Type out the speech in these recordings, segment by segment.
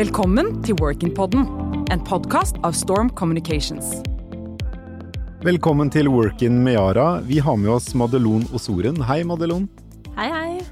Velkommen til Workin-podden, en podkast av Storm Communications. Velkommen til Workin med Yara. Vi har med oss Madelon Osoren. Hei, Madelon. Hei, hei.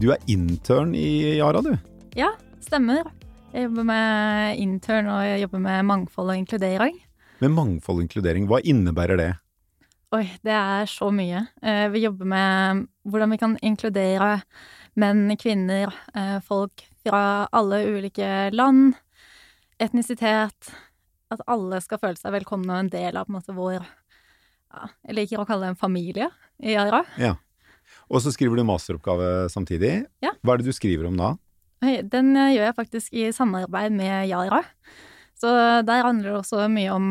Du er intern i Yara, du. Ja, stemmer. Jeg jobber med intern, og jeg jobber med mangfold og inkludering. Med mangfold og inkludering, hva innebærer det? Oi, det er så mye. Eh, vi jobber med hvordan vi kan inkludere menn, kvinner, eh, folk fra alle ulike land, etnisitet. At alle skal føle seg velkomne og en del av på en måte vår ja, Jeg liker å kalle det en familie i Yara. Ja. Og så skriver du masteroppgave samtidig. Ja. Hva er det du skriver om da? Den eh, gjør jeg faktisk i samarbeid med Yara. Så der handler det også mye om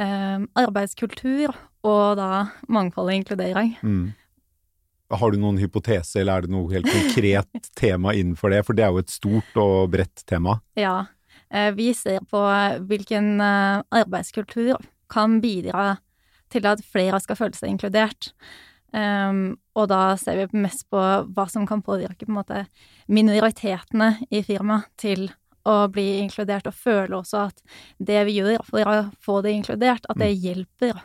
eh, arbeidskultur og da mangfold og inkludering. Mm. Har du noen hypotese, eller er det noe helt konkret tema innenfor det? For det er jo et stort og bredt tema. Ja. Eh, vi ser på hvilken eh, arbeidskultur kan bidra til at flere skal føle seg inkludert. Um, og da ser vi mest på hva som kan påvirke på en måte minoritetene i firmaet til å bli inkludert, og føle også at det vi gjør for å få det inkludert, at det hjelper.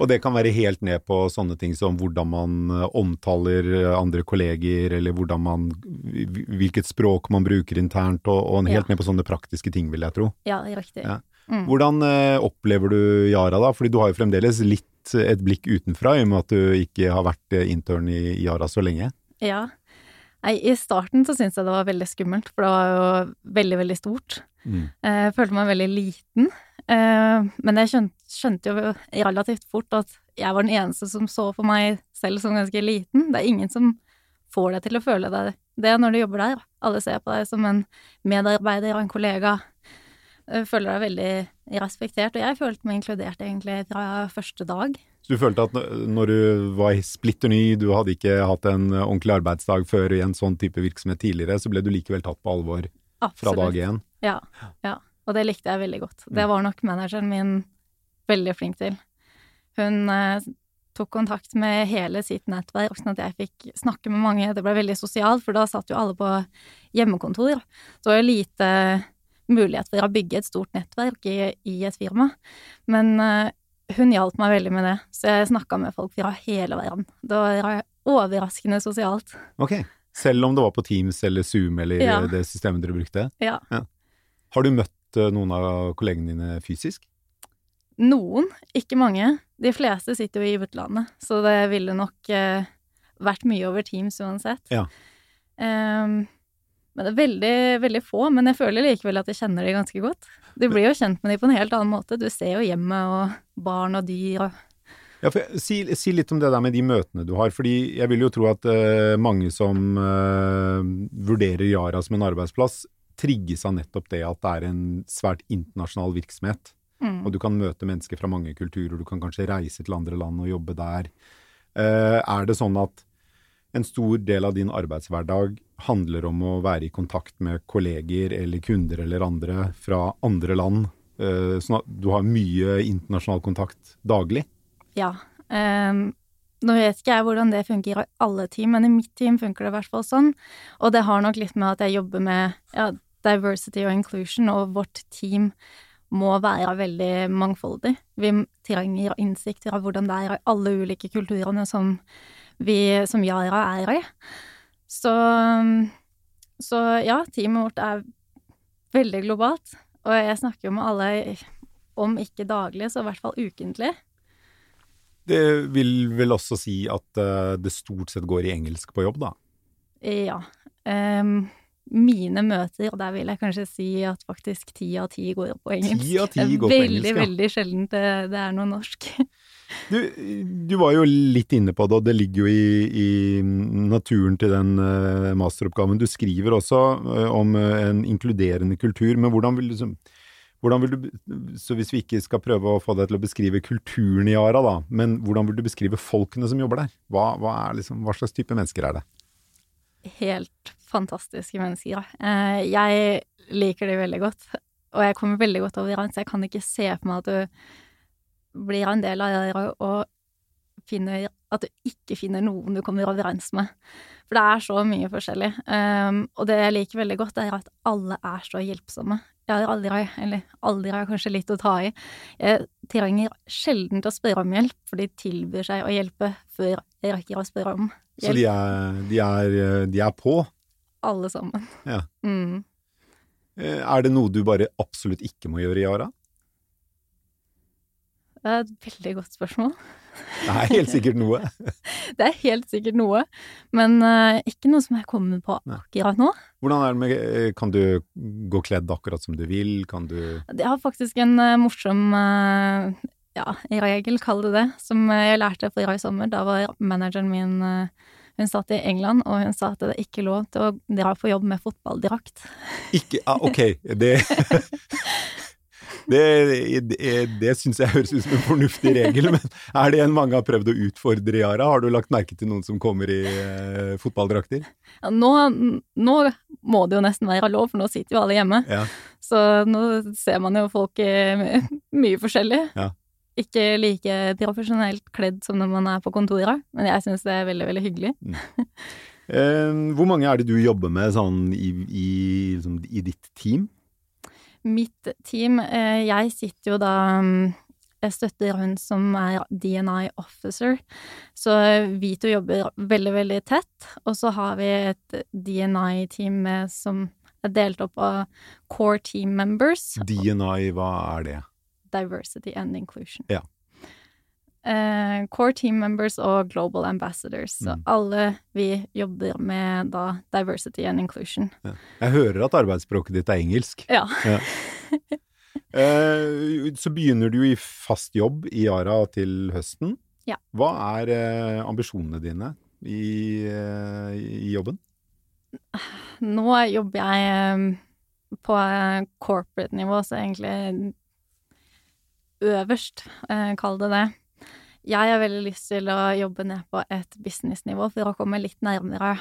Og det kan være helt ned på sånne ting som hvordan man eh, omtaler eh, andre kolleger, eller hvordan man Hvilket språk man bruker internt, og, og helt Ja. ned på sånne praktiske ting, vil jeg tro. Ja, riktig. Ja. Mm. Hvordan eh, opplever du Yara da? Fordi du har jo fremdeles litt et blikk utenfra, i og med at du ikke har vært intern i Yara så lenge. Ja. Nei, i starten så syntes jeg det var veldig skummelt, for det var jo veldig, veldig stort. Mm. Jeg følte meg veldig liten. Men jeg skjønte, skjønte jo relativt fort at jeg var den eneste som så på meg selv som ganske liten. Det er ingen som får deg til å føle deg det når du jobber der. Alle ser på deg som en medarbeider og en kollega. Føler deg veldig respektert, og jeg følte meg inkludert egentlig fra første dag. Så du følte at når du var splitter ny, du hadde ikke hatt en ordentlig arbeidsdag før i en sånn type virksomhet tidligere, så ble du likevel tatt på alvor fra dag én? Ja, ja. Og det likte jeg veldig godt. Det var nok manageren min veldig flink til. Hun eh, tok kontakt med hele sitt nettverk, sånn at jeg fikk snakke med mange. Det ble veldig sosialt, for da satt jo alle på hjemmekontor. Så var jo lite mulighet for å bygge et stort nettverk i, i et firma. Men eh, hun hjalp meg veldig med det, så jeg snakka med folk fra hele verden. Det var overraskende sosialt. Ok. Selv om det var på Teams eller Zoom eller Ja. eh, det systemet dere brukte? Ja. Har du møtt eh, noen av kollegene dine fysisk? Noen, ikke mange. De fleste sitter jo i utlandet, så det ville nok eh, vært mye over Teams uansett. Ja. Um, men det er veldig, veldig få. Men jeg føler likevel at jeg kjenner de ganske godt. Du blir jo kjent med de på en helt annen måte. Du ser jo hjemmet og barn og dyr og Ja, for, si, si litt om det der med de møtene du har, fordi jeg vil jo tro at uh, mange som uh, vurderer Yara som en arbeidsplass, trigges av nettopp det at det er en svært internasjonal virksomhet. Mm. Og du kan møte mennesker fra mange kulturer, du kan kanskje reise til andre land og jobbe der. Uh, er det sånn at en stor del av din arbeidshverdag handler om å være i kontakt med kolleger eller kunder eller andre fra andre land, Uh, sånn at du har mye internasjonal kontakt daglig? Ja. Um nå vet ikke jeg hvordan det funker i alle team, men i mitt team funker det i hvert fall sånn. Og det har nok litt med at jeg jobber med ja, diversity og inclusion, og vårt team må være veldig mangfoldig. Vi trenger innsikt av hvordan det er i alle ulike kulturene som vi som Yara er i. Så, så ja, teamet vårt er veldig globalt. Og jeg snakker jo med alle, om ikke daglig, så i hvert fall ukentlig. Det vil vel også si at eh, det stort sett går i engelsk på jobb, da? Ja. Ehm, mine møter, der vil jeg kanskje si at faktisk ti av ti går på engelsk. 10 av ti Det er går på veldig, engelsk, ja. Veldig sjeldent det, det er noe norsk. Du, du var jo litt inne på det, og det ligger jo i, i naturen til den eh, masteroppgaven. Du skriver også eh, om eh, en inkluderende kultur, men hvordan vil du hvordan vil du, så hvis vi ikke skal prøve å få deg til å beskrive kulturen i Yara, da, men hvordan vil du beskrive folkene som jobber der? Hva, hva, liksom, hva slags type mennesker er det? Helt fantastiske mennesker. Eh, jeg liker de veldig godt, og jeg kommer veldig godt overens. Jeg kan ikke se for meg at du blir en del av det og finner at du ikke finner noen du kommer overens med. For det er så mye forskjellig. Um, og det jeg liker veldig godt, er at alle er så hjelpsomme. jeg har aldri, eller aldri er kanskje litt å ta i. Jeg trenger sjelden å spørre om hjelp, for de tilbyr seg å hjelpe før jeg rekker å spørre om hjelp. Så de er, de er, de er på? Alle sammen. Ja. Mm. Eh, er det noe du bare absolutt ikke må gjøre i Yara? Det er et veldig godt spørsmål. Det er helt sikkert noe. det er helt sikkert noe, men uh, ikke noe som jeg kommer på akkurat nå. Hvordan er det med eh, Kan du gå kledd akkurat som du vil? Kan du Jeg har faktisk en uh, morsom uh, ja, i regel, kall det det, som jeg lærte forrige sommer. Da var manageren min hun satt i England, og hun sa at det er ikke lov til å dra på jobb med fotballdrakt. Ikke ah, Ok, det Det, det, det syns jeg høres ut som en fornuftig regel, men er det en mange har prøvd å utfordre, Yara? Har du lagt merke til noen som kommer i eh, fotballdrakter? Ja, nå, nå, må det jo nesten være lov, for nå sitter jo alle hjemme. Ja. Så nå ser man jo folk i mye forskjellig. Ja. Ikke like profesjonelt kledd som når man er på kontoret, men jeg syns det er veldig, veldig hyggelig. Mm. Eh, hvor mange er det du jobber med sånn i, i, liksom, i ditt team? Mitt team, eh, jeg sitter jo da mm, Jeg støtter hun som er DNI officer, så vi to jobber veldig, veldig tett. Og så har vi et DNI-team som er delt opp av core team members. DNI, hva er det? Diversity and inclusion. Ja Uh, core team members og global ambassadors. Så mm. alle vi jobber med da diversity and inclusion. Ja. Jeg hører at arbeidsspråket ditt er engelsk. Ja. ja. uh, så begynner du i fast jobb i Yara til høsten. Ja. Hva er uh, ambisjonene dine i, i, jobben? Nå jobber jeg um, på corporate nivå, så egentlig øverst, eh, kall det det. Jeg har veldig lyst til å jobbe ned på et businessnivå for å komme litt nærmere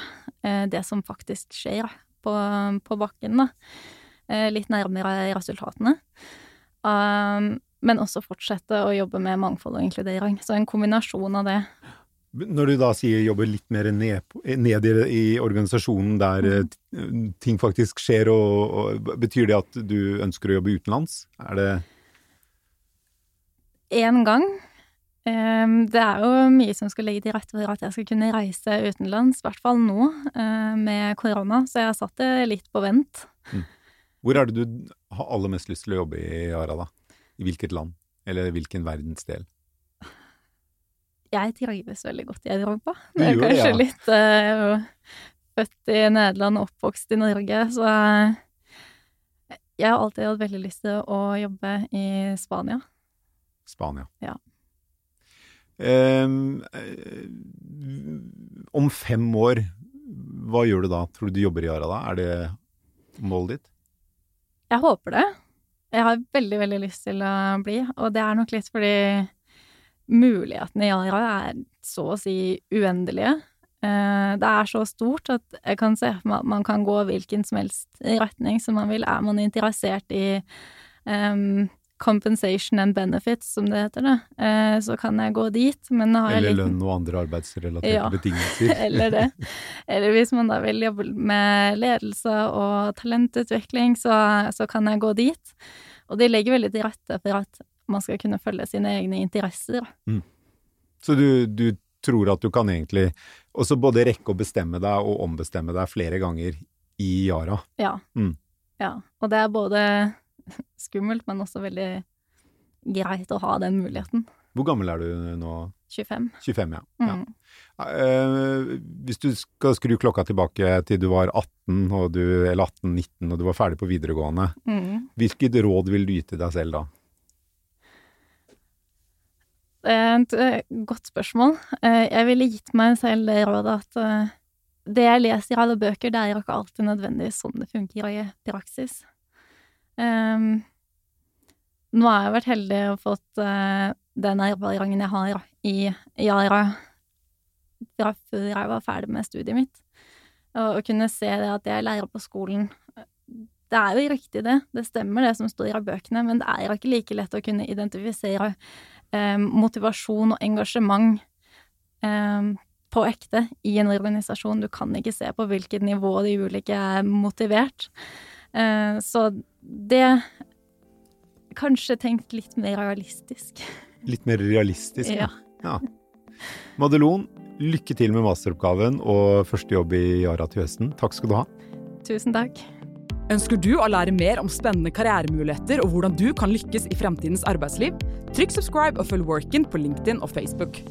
eh, det som faktisk skjer på, på bakken, da. Eh, litt nærmere resultatene. Um, men også fortsette å jobbe med mangfold og inkludering. Så en kombinasjon av det. Når du da sier jobbe litt mer ned, ned i, i, organisasjonen der mm. ting faktisk skjer, og, og, betyr det at du ønsker å jobbe utenlands? Er det En gang Ehm, det er jo mye som skal ligge til rette for at jeg skal kunne reise utenlands, i hvert fall nå eh, med korona, så jeg har satt det litt på vent. Mm. Hvor er det du har aller mest lyst til å jobbe i Ara, da? I hvilket land? Eller hvilken verdensdel? Jeg trives veldig godt i Europa. Det er kanskje ja. litt uh, født i Nederland oppvokst i Norge, så uh, jeg har alltid hatt veldig lyst til å jobbe i Spania. Spania. Ja. Um, om fem år, hva gjør du da? Tror du du jobber i Yara da? Er det målet ditt? Jeg håper det. Jeg har veldig, veldig lyst til å bli, og det er nok litt fordi mulighetene i Yara er så å si uendelige. Uh, det er så stort at jeg kan se for meg at man kan gå hvilken som helst retning som man vil. Er man interessert i um, compensation and benefits, som det heter, det, eh, så kan jeg gå dit, men har Eller litt... lønn og andre arbeidsrelaterte ja, betingelser. eller det. Eller hvis man da vil jobbe med ledelse og talentutvikling, så, så kan jeg gå dit. Og de legger veldig til rette for at man skal kunne følge sine egne interesser. Mm. Så du, du tror at du kan egentlig også både rekke å bestemme deg og ombestemme deg flere ganger i Yara? Ja. Mm. ja. Og det er både skummelt, men også veldig greit å ha den muligheten. Hvor gammel er du nå? 25. 25, ja. Mm. ja. Uh, hvis du skal skru klokka tilbake til du var 18, du, eller 18-19 og du var ferdig på videregående, mm. hvilket råd vil du gi til deg selv da? Det er et uh, godt spørsmål. Uh, jeg ville gitt meg selv det rådet at det jeg leser i alle bøker, det er ikke alltid nødvendigvis sånn det funker i praksis. Um, nå har jeg vært heldig og fått uh, den erfaringen jeg har i Yara fra før jeg var ferdig med studiet mitt. Å kunne se det at jeg lærer på skolen Det er jo riktig, det. Det stemmer, det som står i bøkene, men det er ikke like lett å kunne identifisere um, motivasjon og engasjement um, på ekte i en organisasjon. Du kan ikke se på hvilket nivå de ulike er motivert. Eh, så det Kanskje tenkt litt mer realistisk. Litt mer realistisk? Ja. ja. Madelon, lykke til med masteroppgaven og første jobb i Yara til høsten. Takk skal du ha. Tusen takk. Ønsker du å lære mer om spennende karrieremuligheter og hvordan du kan lykkes i fremtidens arbeidsliv? Trykk subscribe og følg Workin på LinkedIn og Facebook.